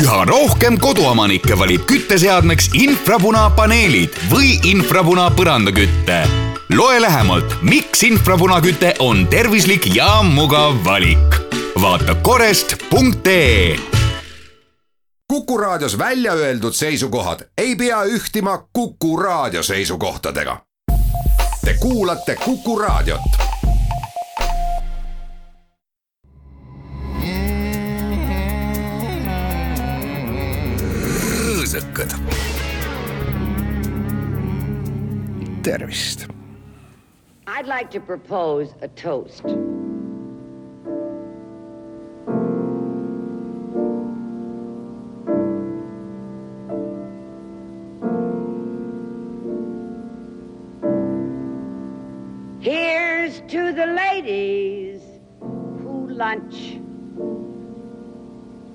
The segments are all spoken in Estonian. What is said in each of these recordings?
üha rohkem koduomanikke valib kütteseadmeks infrapunapaneelid või infrapuna põrandaküte. loe lähemalt, miks infrapunaküte on tervislik ja mugav valik. vaata korest.ee Kuku Raadios välja öeldud seisukohad ei pea ühtima Kuku Raadio seisukohtadega. Te kuulate Kuku Raadiot. Rõõsakad. tervist. I'd like to propose a toast. Here's to the ladies who lunch.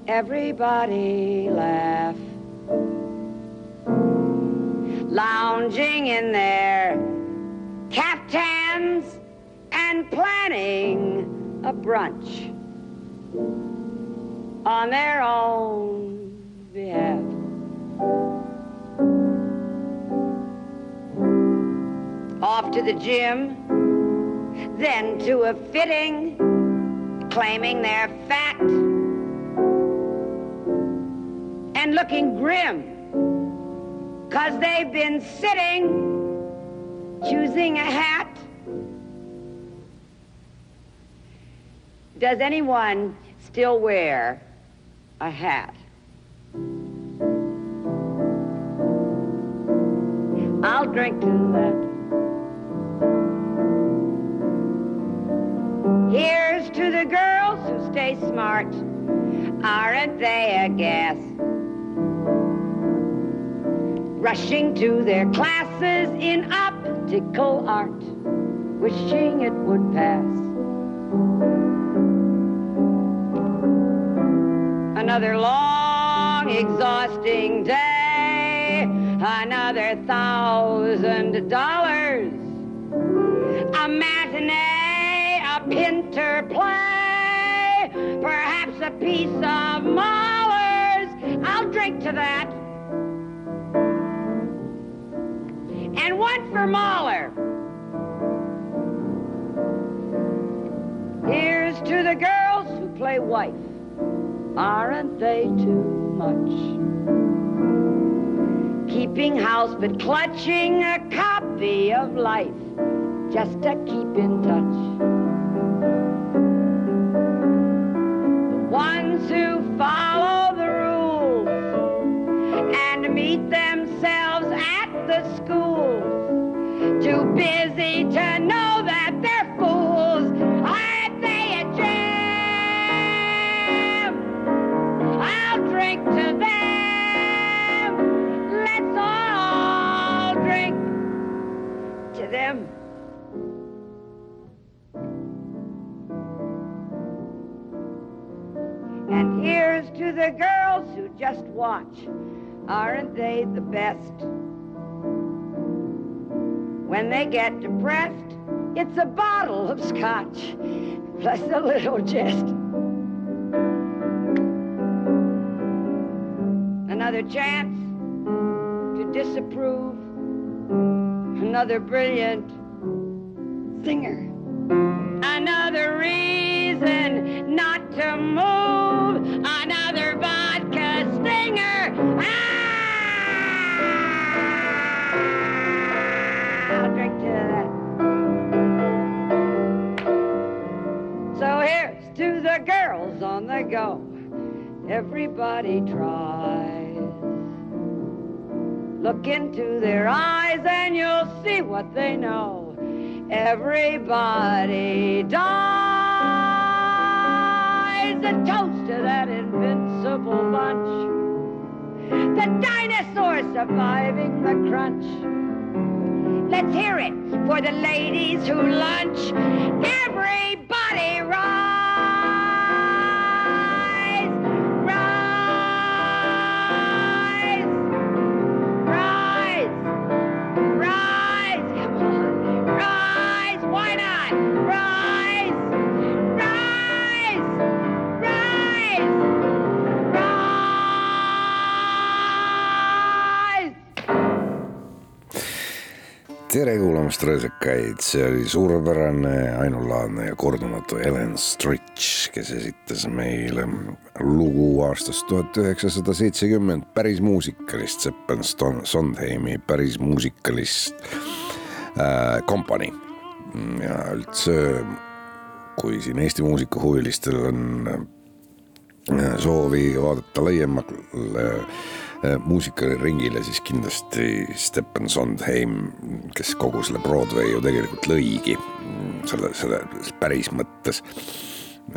Everybody laugh. Lounging in their caftans and planning a brunch on their own behalf. Off to the gym, then to a fitting, claiming they're fat and looking grim, cause they've been sitting choosing a hat. Does anyone still wear a hat? I'll drink to that. Here's to the girls who stay smart. Aren't they a gas? Rushing to their classes in optical art, wishing it would pass. Another long, exhausting day, another thousand dollars. A matinee, a pinter play, perhaps a piece of Mahler's. I'll drink to that. And one for Mahler. Here's to the girls who play wife. Aren't they too much? Keeping house but clutching a copy of life just to keep in touch. The ones who Aren't they the best? When they get depressed, it's a bottle of scotch, plus a little jest. Another chance to disapprove. Another brilliant singer. Another reason not to move. Another on the go. Everybody tries. Look into their eyes and you'll see what they know. Everybody dies. A toast to that invincible bunch. The dinosaurs surviving the crunch. Let's hear it for the ladies who lunch. Everybody tere kuulamast, rõõsakaid, see oli suurepärane, ainulaadne ja kordumatu Helen Stritch, kes esitas meile lugu aastast tuhat üheksasada seitsekümmend, päris muusikalist, Seppen Sondheimi päris muusikalist äh, kompanii. ja üldse, kui siin Eesti muusikahuvilistel on äh, soovi vaadata laiemale Äh, muusikaringile, siis kindlasti Stepan Sondheim, kes kogu selle Broadway ju tegelikult lõigi selle, selle päris mõttes.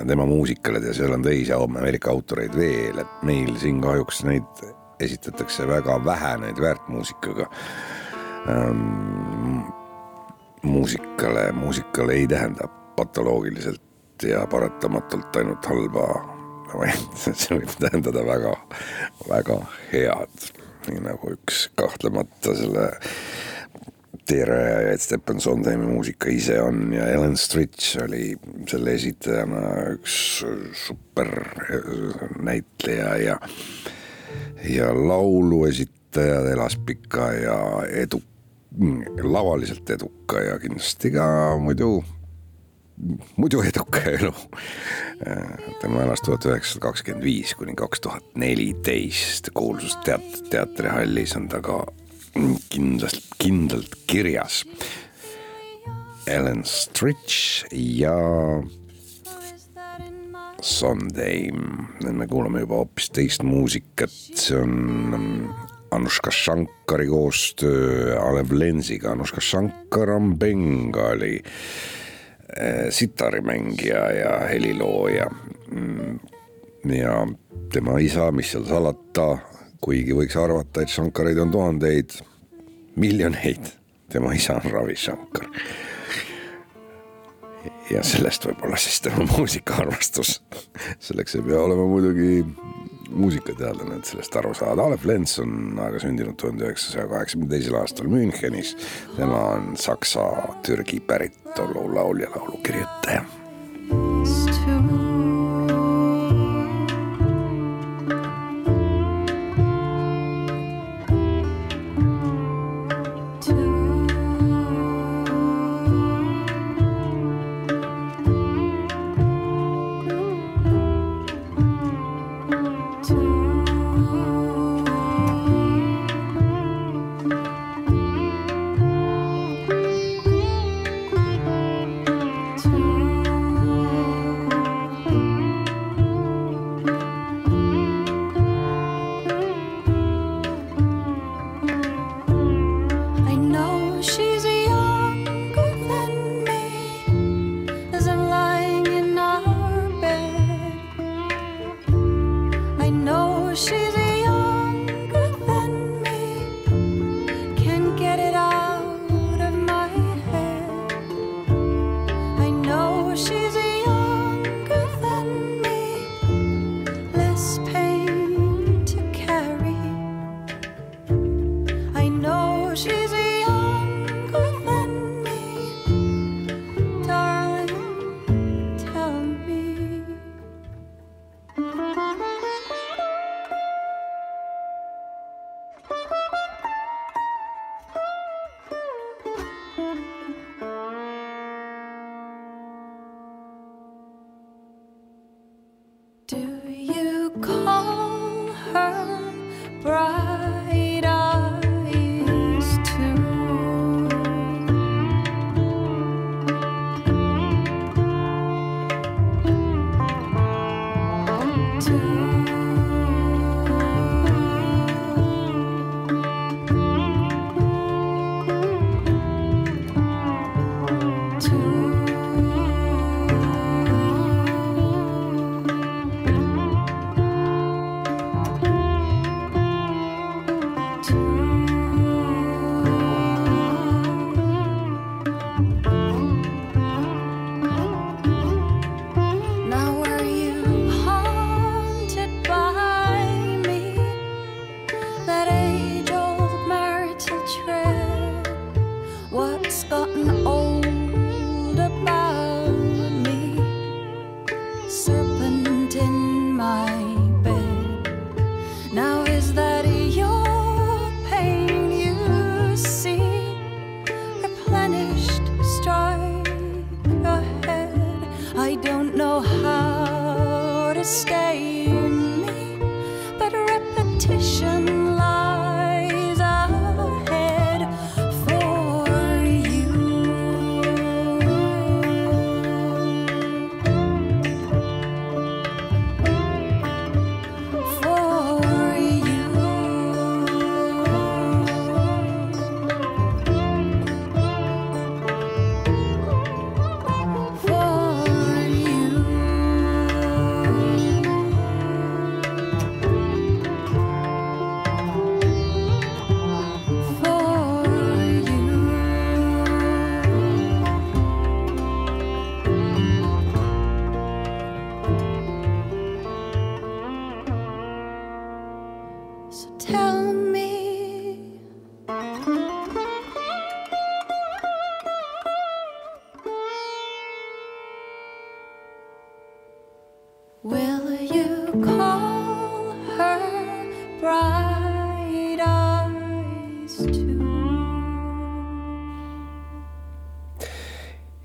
tema muusikale ja seal on teisi Ameerika autoreid veel, et meil siin kahjuks neid esitatakse väga vähe, neid väärtmuusikaga ähm,. muusikale, muusikale ei tähenda patoloogiliselt ja paratamatult ainult halba see võib tähendada väga, väga head, nii nagu üks kahtlemata selle teerajajaid Stepan Sondheimi muusika ise on ja Ellen Stritch oli selle esitajana üks super näitleja ja, ja lauluesitaja, elas pika ja edu, lavaliselt eduka ja kindlasti ka muidu muidu eduka elu. tema elas tuhat üheksasada kakskümmend viis kuni kaks tuhat neliteist, kuulsus teat-, teatrihallis on ta ka kindlalt, kindlalt kirjas. Ellen Stritch ja Sondheim, me kuulame juba hoopis teist muusikat, see on Anuška Shankari koostöö Alev Lensiga, Anuška Shankar on bengali äh, Eh, sitarimängija ja helilooja. Mm, ja tema isa, mis seal salata, kuigi võiks arvata, et Shankareid on tuhandeid, miljoneid, tema isa on Ravi Shankar. ja sellest võib-olla siis tema muusikaarmastus. selleks ei pea olema muidugi muusikateadlane, et sellest aru saada. Alev Lenz on aga sündinud tuhande üheksasaja kaheksakümne teisel aastal Münchenis. tema on saksa-türgi päritolu laulja, laulukirjutaja.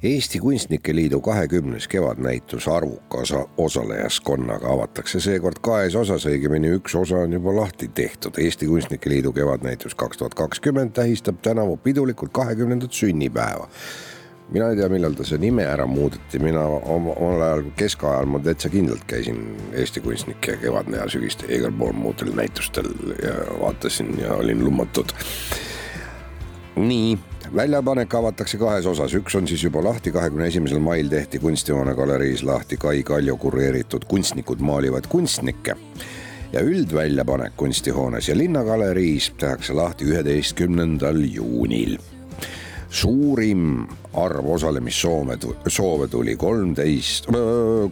Eesti Kunstnike Liidu kahekümnes kevadnäitus arvuka osa, osalejaskonnaga avatakse seekord kahes osas, õigemini üks osa on juba lahti tehtud. Eesti Kunstnike Liidu kevadnäitus kaks tuhat kakskümmend tähistab tänavu pidulikult kahekümnendat sünnipäeva. mina ei tea, millal ta see nime ära muudeti, mina oma- omal ajal keskajal ma täitsa kindlalt käisin Eesti Kunstnike kevadne ja sügiste igal pool muudel näitustel ja vaatasin ja olin lummatud nii, väljapanek avatakse kahes osas, üks on siis juba lahti, kahekümne esimesel mail tehti Kunstihoone galeriis lahti Kai Kaljo kureeritud Kunstnikud maalivad kunstnikke. ja üldväljapanek Kunstihoones ja Linnagaleriis tehakse lahti üheteistkümnendal juunil. Suurim arv osalemissoove, soove tuli kolmteist,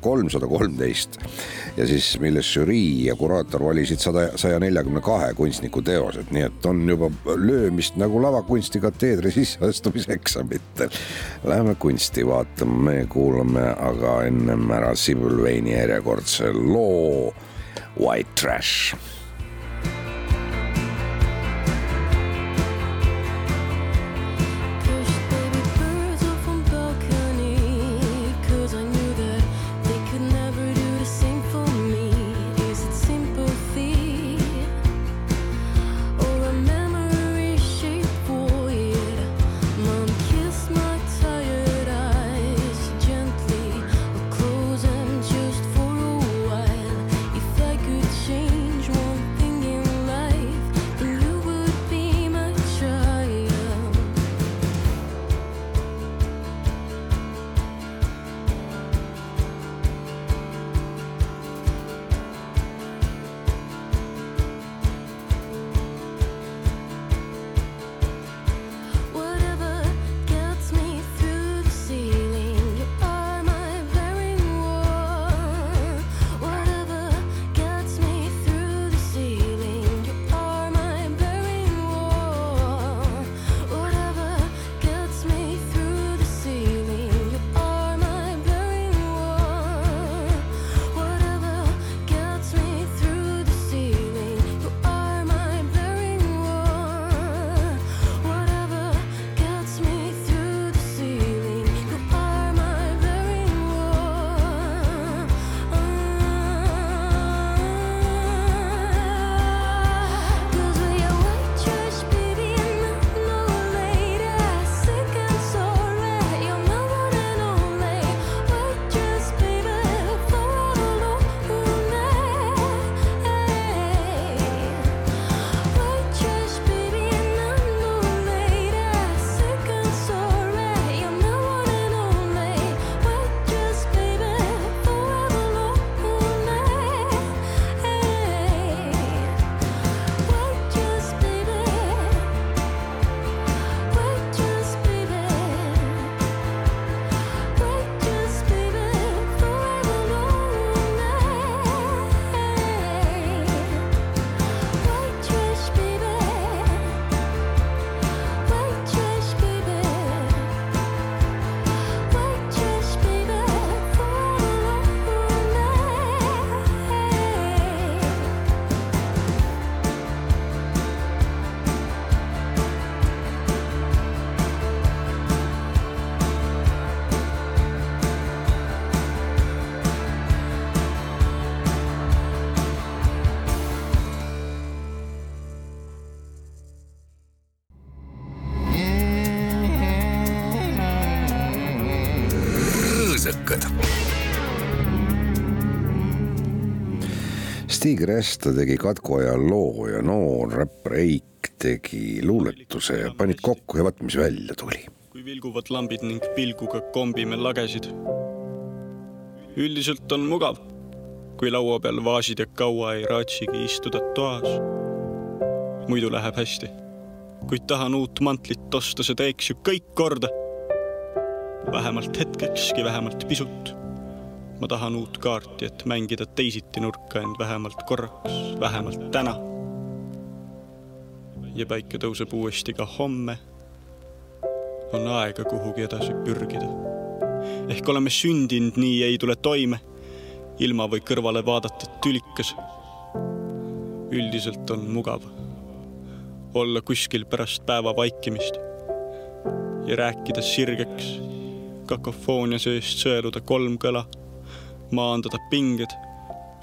kolmsada kolmteist ja siis milles žürii ja kuraator valisid sada, saja neljakümne kahe kunstniku teosed, nii et on juba löömist nagu lavakunsti kateedri sisseastumiseksamitel. Läheme kunsti vaatama, me kuulame aga ennem ära Sibyl Vane'i järjekordse loo White Trash Stig Resta tegi Katkoja loo ja noor räppar Eik tegi luuletuse ja panid kokku ja vaat mis välja tuli. kui vilguvad lambid ning pilguga kombime lagesid. üldiselt on mugav, kui laua peal vaasid ja kaua ei raatsigi istuda toas. muidu läheb hästi, kuid tahan uut mantlit osta, see teeks ju kõik korda. vähemalt hetkekski, vähemalt pisut. Ma tahan uut kaarti, et mängida teisiti nurka end vähemalt korraks, vähemalt täna. ja päike tõuseb uuesti ka homme, on aega kuhugi edasi pürgida. ehk oleme sündinud nii, ei tule toime, ilma või kõrvale vaadata tülikas. üldiselt on mugav olla kuskil pärast päeva vaikimist ja rääkida sirgeks, kakofoonia seest sõeluda kolm kõla, maandada pinged,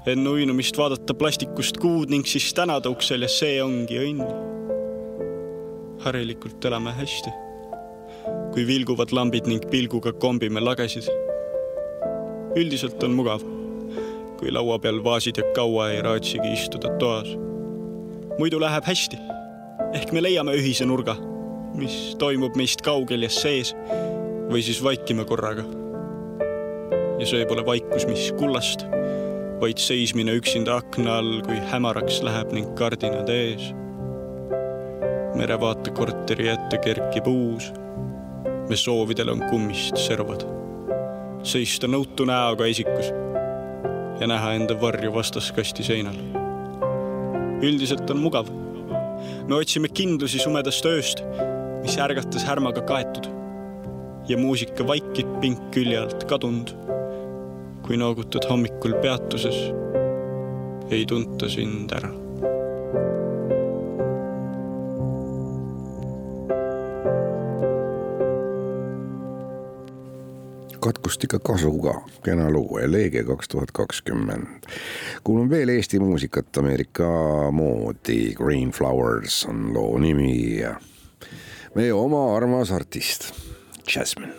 enne uinumist vaadata plastikust kuud ning siis tänada uksel ja see ongi õnn. harilikult elame hästi, kui vilguvad lambid ning pilguga kombime lagesid. üldiselt on mugav, kui laua peal vaasid ja kaua ei raatsigi istuda toas. muidu läheb hästi ehk me leiame ühise nurga, mis toimub meist kaugel ja sees või siis vaikime korraga. Ja see pole vaikus, mis kullast, vaid seismine üksinda akna all, kui hämaraks läheb ning kardinad ees. merevaatekorteri ette kerkib uus. me soovidel on kummist servad. seista nõutu näoga isikus ja näha enda varju vastaskasti seinal. üldiselt on mugav me otsime kindlusi sumedast ööst, mis ärgatas härmaga kaetud. ja muusika vaikib pink külje alt kadunud. Kui noogutad hommikul peatuses, ei tunta sind ära. katkust ikka kasu ka, kena lugu, Elege kaks tuhat kakskümmend. kuulame veel Eesti muusikat Ameerika moodi, Green Flowers on loo nimi ja meie oma armas artist, Jasmine.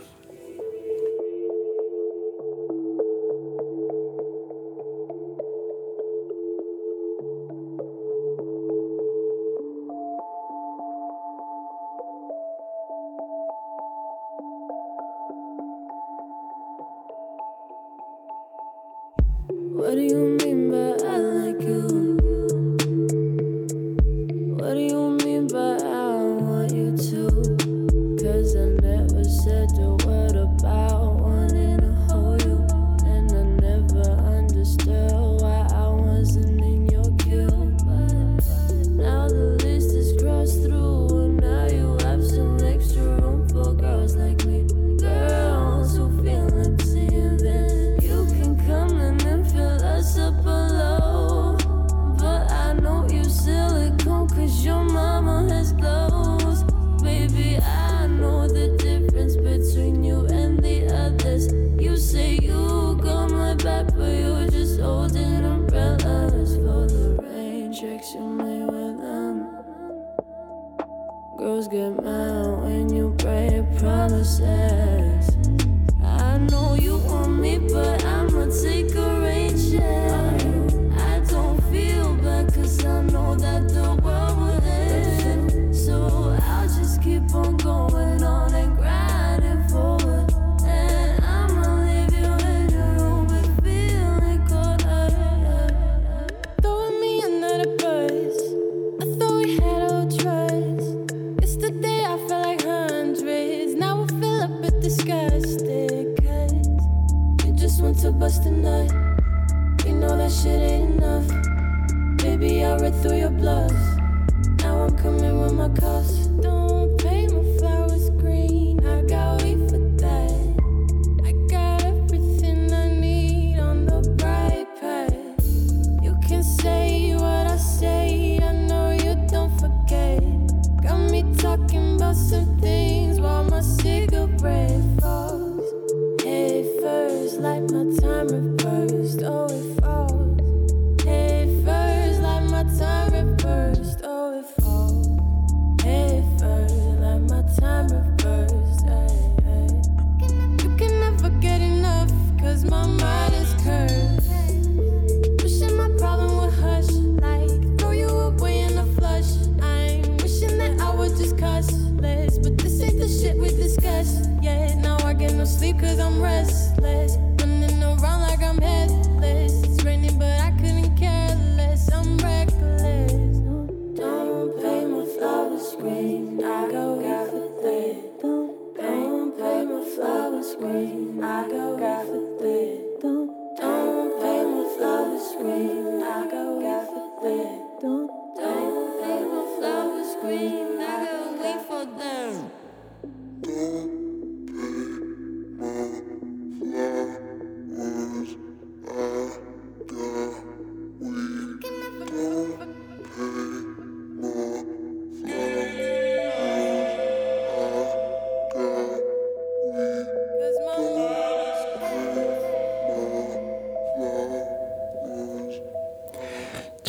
go. go.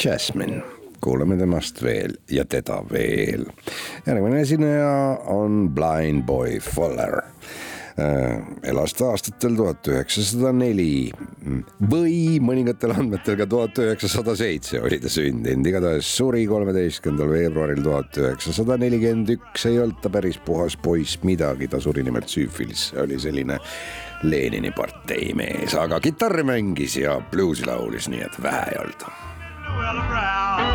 Jasmine. Kuuleme temast veel ja teda veel. järgmine esineja on Blind Boy Fuller. Äh, elas ta aastatel tuhat üheksasada neli. Või mõningatel andmetel ka tuhat üheksasada seitse oli ta sündinud, igatahes suri kolmeteistkümnendal veebruaril tuhat üheksasada nelikümmend üks, ei olnud ta päris puhas poiss midagi, ta suri nimelt süüfilis, oli selline Lenini partei mees, aga kitarri mängis ja bluusi laulis, nii et vähe ei olnud. Well around.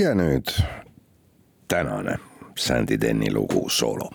ja nüüd tänane Sandy Denni lugu soolo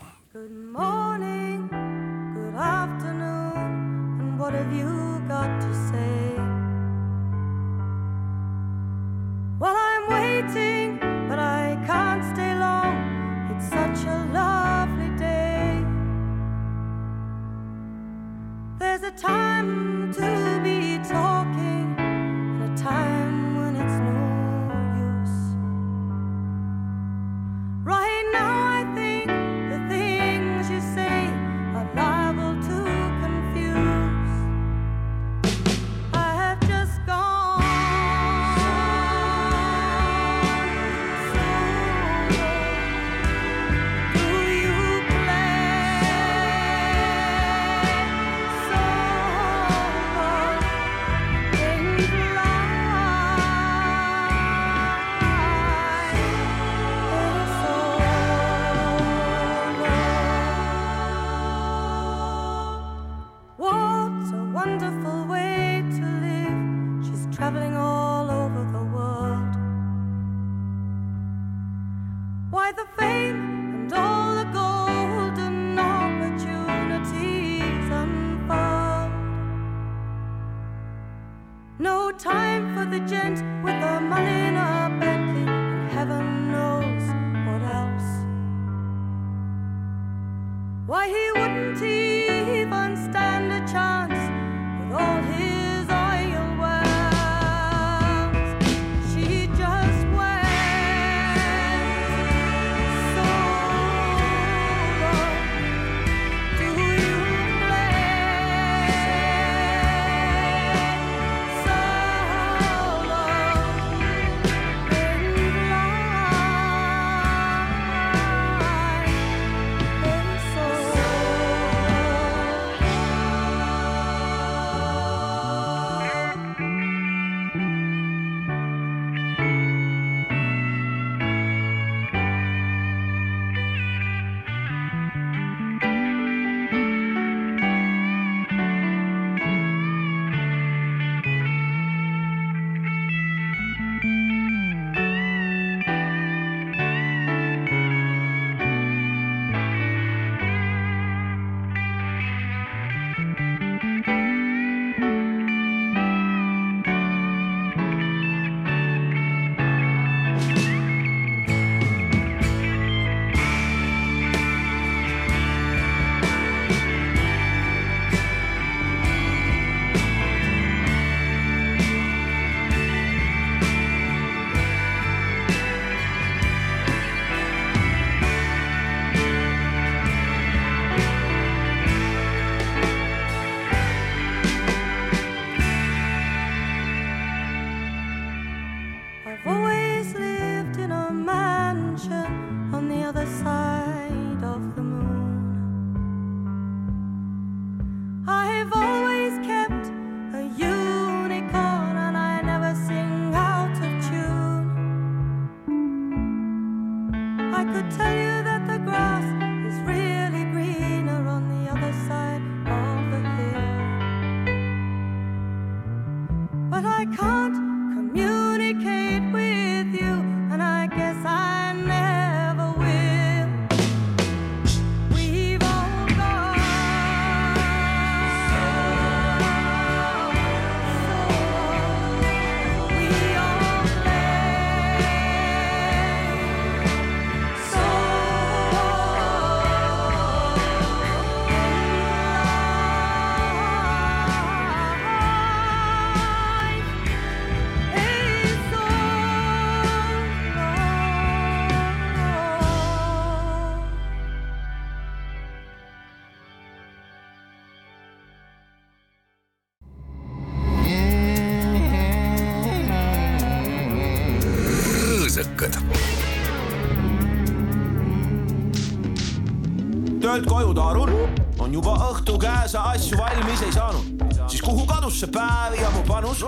see päev ja mu panus?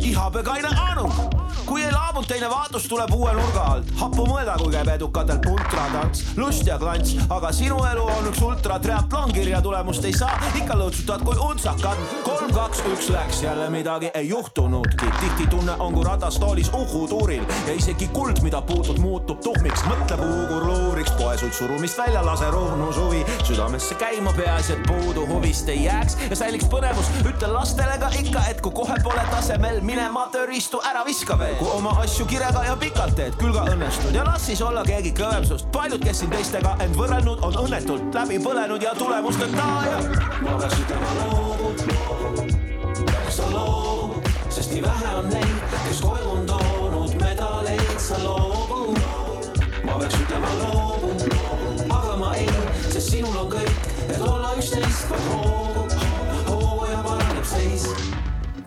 ihapekaine Anu, kui ei laabunud teine vaatus, tuleb uue nurga alt. happu mõelda, kui käib edukatel puntratants, lust ja klants, aga sinu elu on üks ultratriatlon, kirja tulemust ei saa, ikka lõõtsutad kui untsakad. kaks, üks läks, jälle midagi ei juhtunudki, tihti tunne on kui ratastoolis uhutuuril ja isegi kuld, mida puutud, muutub tuhmiks, mõtle puugur luuriks, poesuid surumist välja, lase ruhnu suvi. Südamesse käima, peaasi, et puudu huvist ei jääks. Ja säiliks põnevus. ütle lastele ka ikka, et kui kohe pole tasemel, mine matööriistu ära viska veel, kui oma asju kirega ja pikalt teed, küll ka õnnestud. Ja las siis olla keegi kõvem sinust. paljud, kes siin teistega end võrrelnud, on õnnetult läbi põlenud ja tulemusteta ja. ma peaks ütlema loobu, sa loobu, sest nii vähe on neid, kes koju on toonud medaleid, sa loobu. ma peaks ütlema loobu, aga ma ei, sest sinul on kõik, et olla üksteist, vaid hoogu,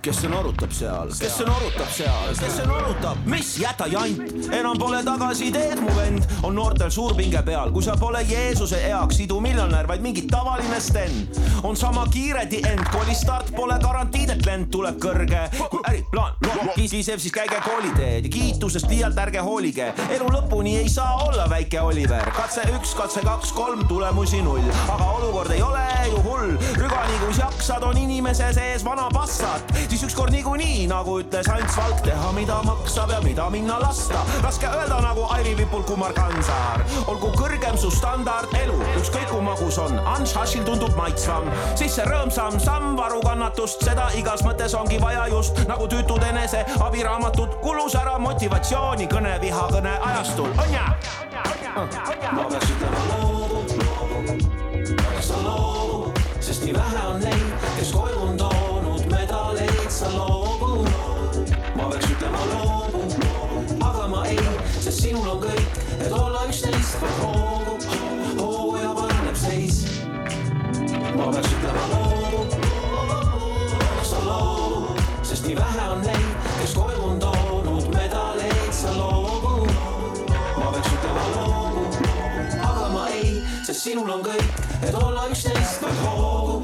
kes see norutab seal, kes see norutab seal, kes see norutab, mis jäta jant, enam pole tagasiteed, mu vend, on noortel suur pinge peal, kui sa pole Jeesuse eaks sidu miljonär, vaid mingi tavaline Sten. on sama kiiredi end, kooli start pole garantiid, et lend tuleb kõrge, kui äriplaan kisiseb, siis käige kooliteed ja kiitusest liialt ärge hoolige, elu lõpuni ei saa olla väike Oliver, katse üks, katse kaks, kolm, tulemusi null, aga olukord ei ole ju hull, rügani kui jaksad, on inimese sees vana passat, siis ükskord niikuinii, nagu ütles Ants Valk, teha mida maksab ja mida minna lasta. raske öelda nagu Airi Vipul Kumar Kansaar, olgu kõrgem su standard elu, ükskõik kui magus on, Anšašil tundub maitsvam, siis see rõõmsam samm, varu kannatust, seda igas mõttes ongi vaja just nagu tüütud enese abiraamatut, kulus ära motivatsiooni, kõne, vihakõne ajastul, on ja? ma peaks ütlema loobu, sa loobu, sest nii vähe on neid, sa loobu. ma peaks ütlema loobu, aga ma ei, sest sinul on kõik, et olla üksteist, vaid hoogu, hoogu ja paraneb seis. ma peaks ütlema loobu, sa loobu, sest nii vähe on neid, kes koju on toonud medaleid, sa loobu. ma peaks ütlema loobu, aga ma ei, sest sinul on kõik, et olla üksteist, hoogu, hoogu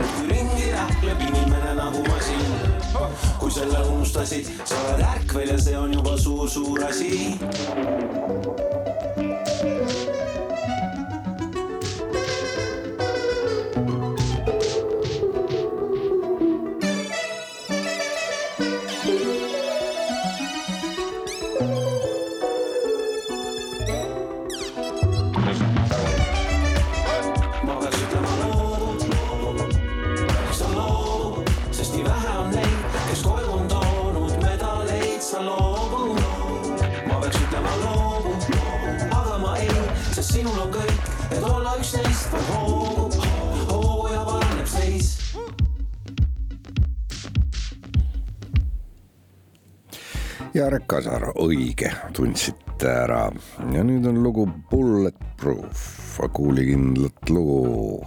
rähkleb, muudkui ringi rähkleb inimene nagu masin. kui selle unustasid, sa oled ärkvel ja see on juba suur-suur asi Jarek Kasar, õige, tundsite ära. Ja nüüd on lugu Bulletproof, kuulikindlat lugu.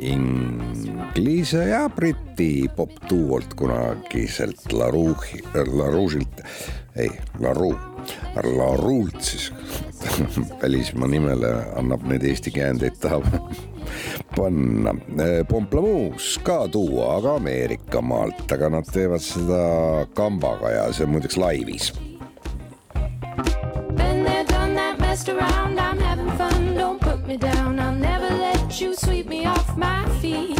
Inglise ja briti popduolt kunagiselt La Rouge'i, La Rouge'ilt, ei, La Roux, La Rouge'ilt siis. Välismaa nimele annab neid eesti käändeid tahab panna. Pomplamoose ka tuua, aga Ameerika maalt, aga nad teevad seda kambaga ja see on muideks laivis messed around. I'm having fun. Don't put me down. I'll never let you sweep me off my feet.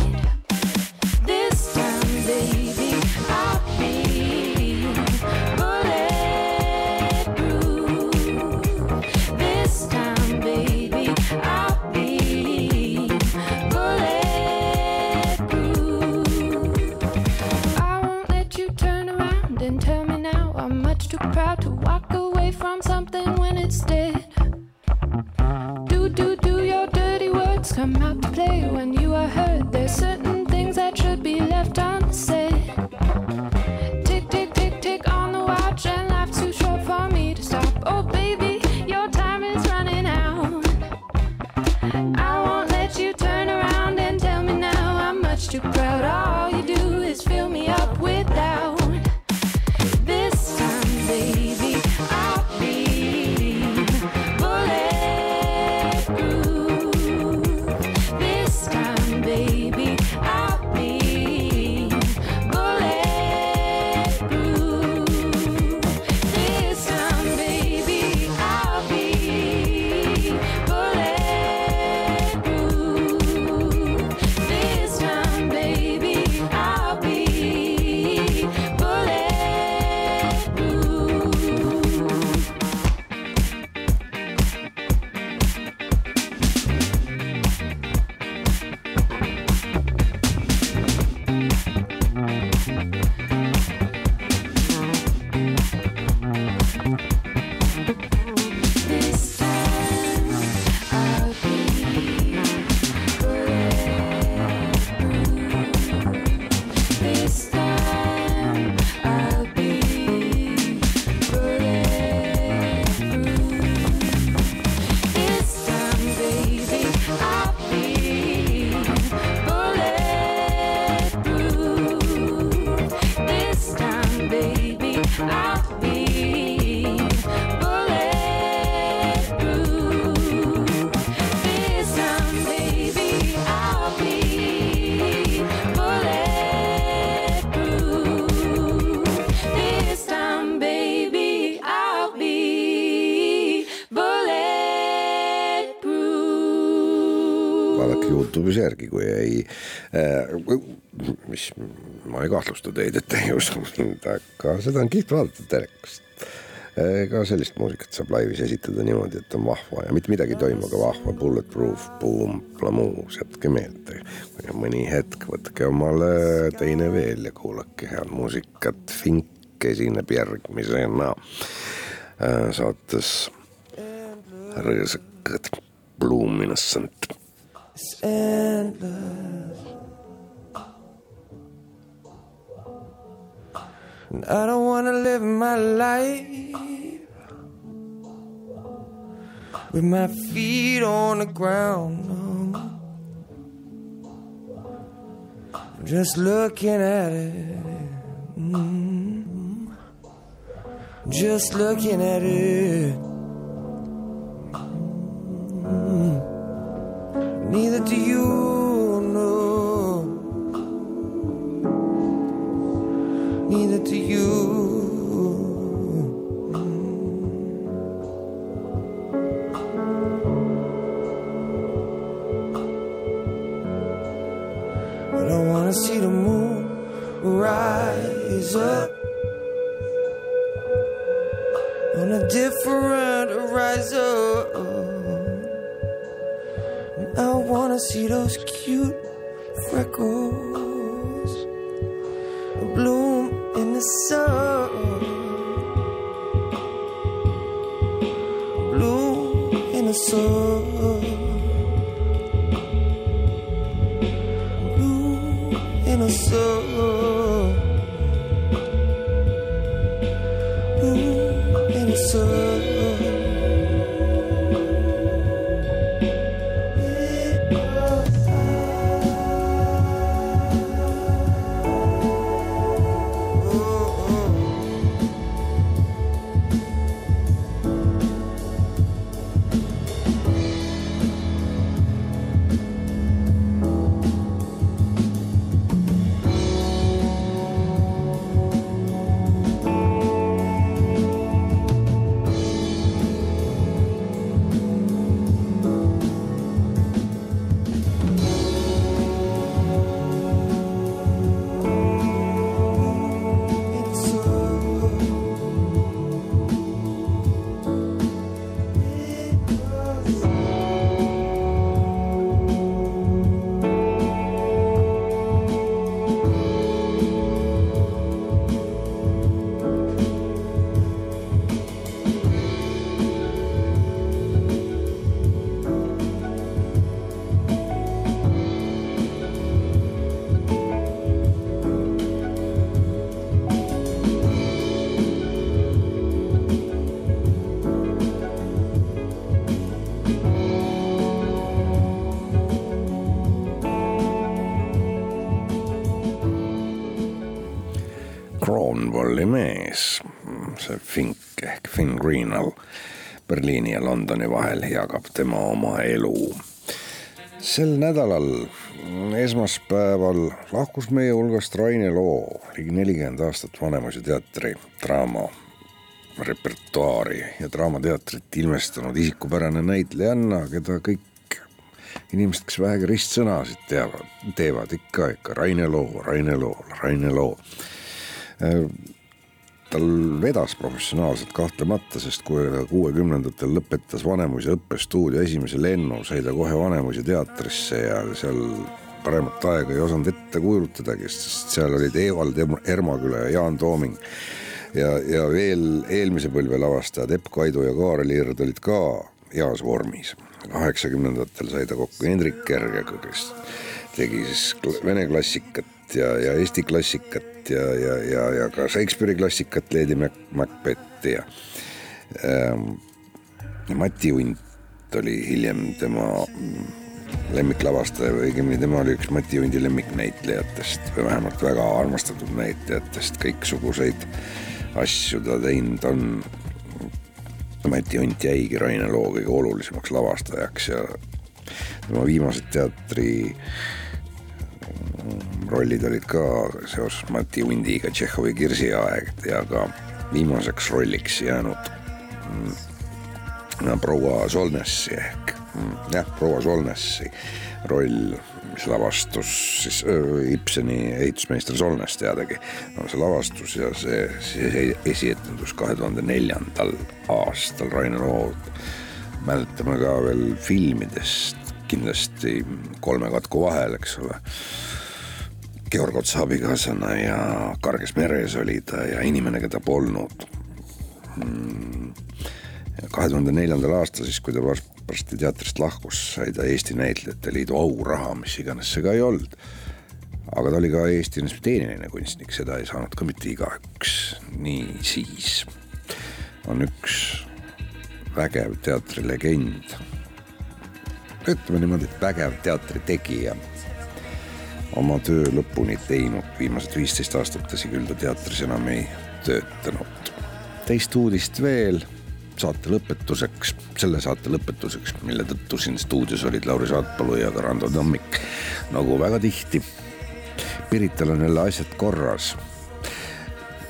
Kahtlusta teid, et ei usu mind, aga seda on kihvt vaadata telekast. ka sellist muusikat saab laivis esitada niimoodi, et on vahva ja mitte midagi ei toimu, aga vahva, bulletproof, boom, plamuus, jätke meelde. kui on mõni hetk, võtke omale teine veel ja kuulake head muusikat. Fink esineb järgmisena äh, saates Rõõsakad Bluminescent And I don't wanna live my life with my feet on the ground. I'm just looking at it. Mm. Just looking at it. Mm. Neither do you Neither do you. I don't wanna see the moon rise up on a different horizon. I wanna see those cute freckles bloom the. Bloom in the sun. Cornwalli mees, see Fink ehk Finn Greenall Berliini ja Londoni vahel jagab tema oma elu. sel nädalal, esmaspäeval lahkus meie hulgast Raine Loo, ligi nelikümmend aastat Vanemuise teatri draama repertuaari ja Draamateatrit ilmestanud isikupärane näitlejanna, keda kõik inimesed, kes vähegi ristsõnasid teavad, teevad ikka, ikka Raine Loo, Raine Loo, Raine Loo. Tal vedas professionaalselt kahtlemata, sest kui kuuekümnendatel lõpetas Vanemuise õppestuudio esimese lennu, sai ta kohe Vanemuise teatrisse ja seal paremat aega ei osanud ette kujutadagi, sest seal olid Evald Ermaküla ja Jaan Tooming ja, ja veel eelmise põlve lavastajad Epp Kaido ja Kaarel Ird olid ka heas vormis. kaheksakümnendatel sai ta kokku Hendrik Kergega, kes tegi siis vene klassikat ja, ja eesti klassikat ja, ja, ja, ja ka Shakespeare'i klassikat, Lady Mac-, Macbethi ja ähm, Mati Unt oli hiljem tema mm, lemmiklavastaja või õigemini tema oli üks Mati Undi lemmiknäitlejatest või vähemalt väga armastatud näitlejatest, kõiksuguseid asju ta teinud on. Mati Unt jäigi Raine Loo kõige olulisemaks lavastajaks ja tema viimased teatri mm, rollid olid ka seoses Mati Undiga Tšehhovi Kirsi aeg ja ka viimaseks rolliks jäänud mm, proua Solnessi ehk mm, jah, proua Solnessi roll, mis lavastus siis öö, Ibseni ehitusmeister Solnes teadagi, on see lavastus ja see, see esietendus kahe tuhande neljandal aastal Rainer Ood. mäletame ka veel filmidest kindlasti Kolme katku vahel, eks ole. Georg Otsa abikaasana ja Karges meres oli ta ja Inimene, keda polnud kahe tuhande neljandal aastal, siis kui ta varsti teatrist lahkus, sai ta Eesti Näitlejate Liidu auraha, mis iganes see ka ei olnud. aga ta oli ka Eesti teeniline kunstnik, seda ei saanud ka mitte igaüks. niisiis on üks vägev teatrilegend. ütleme niimoodi, et vägev teatritegija oma töö lõpuni teinud, viimased viisteist aastat, tõsi küll, ta teatris enam ei töötanud. teist uudist veel saate lõpetuseks, selle saate lõpetuseks, mille tõttu siin stuudios olid Lauri Saatpalu ja ka Rando Tammik nagu väga tihti. Pirital on jälle asjad korras.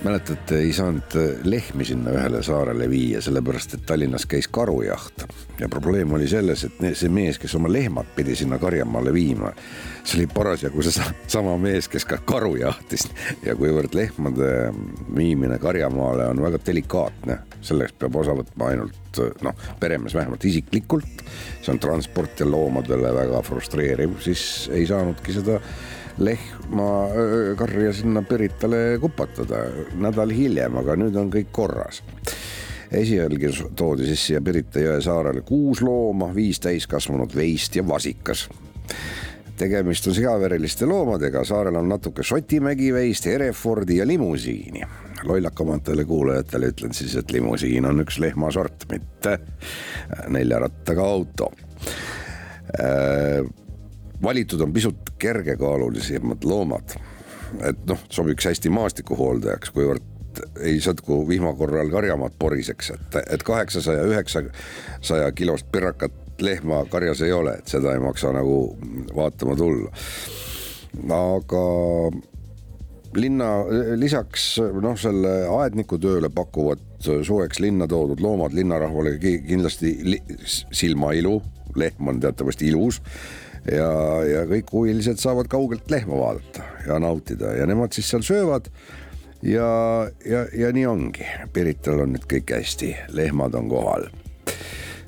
Mäletate, ei saanud lehmi sinna ühele saarele viia, sellepärast et Tallinnas käis karujaht. Ja probleem oli selles, et see mees, kes oma lehmad pidi sinna karjamaale viima, see oli parasjagu seesama mees, kes ka karu jahtis. Ja kuivõrd lehmade viimine karjamaale on väga delikaatne, selleks peab osa võtma ainult noh, peremees vähemalt isiklikult, see on transport ja loomadele väga frustreeriv, siis ei saanudki seda lehma karja sinna Piritale kupatada nädal hiljem, aga nüüd on kõik korras esialgu toodi siis siia Pirita jõe saarele kuus looma, viis täiskasvanud veist ja vasikas. tegemist on seavereliste loomadega, saarel on natuke Šotimägi veist, Herefordi ja limusiini. lollakamatele kuulajatele ütlen siis, et limusiin on üks lehmasort, mitte nelja rattaga auto valitud on pisut kergekaalulisemad loomad. et noh, sobiks hästi maastikuhooldajaks, kuivõrd ei sõtku vihma korral karjamaad poriseks, et, et kaheksasaja, üheksasaja kilost pirakat lehma karjas ei ole, et seda ei maksa nagu vaatama tulla. aga linna lisaks noh, selle aedniku tööle pakuvad suveks linna toodud loomad linnarahvale kindlasti li, silmailu, lehm on teatavasti ilus ja, ja kõik huvilised saavad kaugelt lehma vaadata ja nautida ja nemad siis seal söövad. Ja, ja, ja nii ongi, Pirital on nüüd kõik hästi, lehmad on kohal.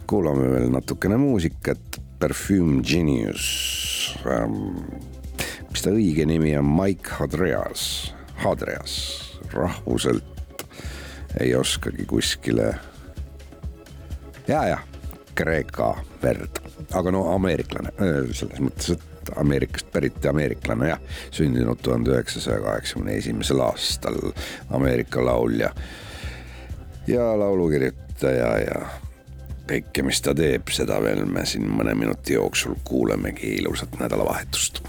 kuulame veel natukene muusikat, Perfume Genius. Ähm,. mis ta õige nimi on, Mike Hadreas, Hadreas, rahvuselt ei oskagi kuskile. ja, jah, Kreeka verd, aga no ameeriklane selles mõttes, et Ameerikast pärit ameeriklane jah, sündinud tuhande üheksasaja kaheksakümne esimesel aastal Ameerika laulja ja laulukirjutaja ja kõike, mis ta teeb, seda veel me siin mõne minuti jooksul kuulemegi, ilusat nädalavahetust.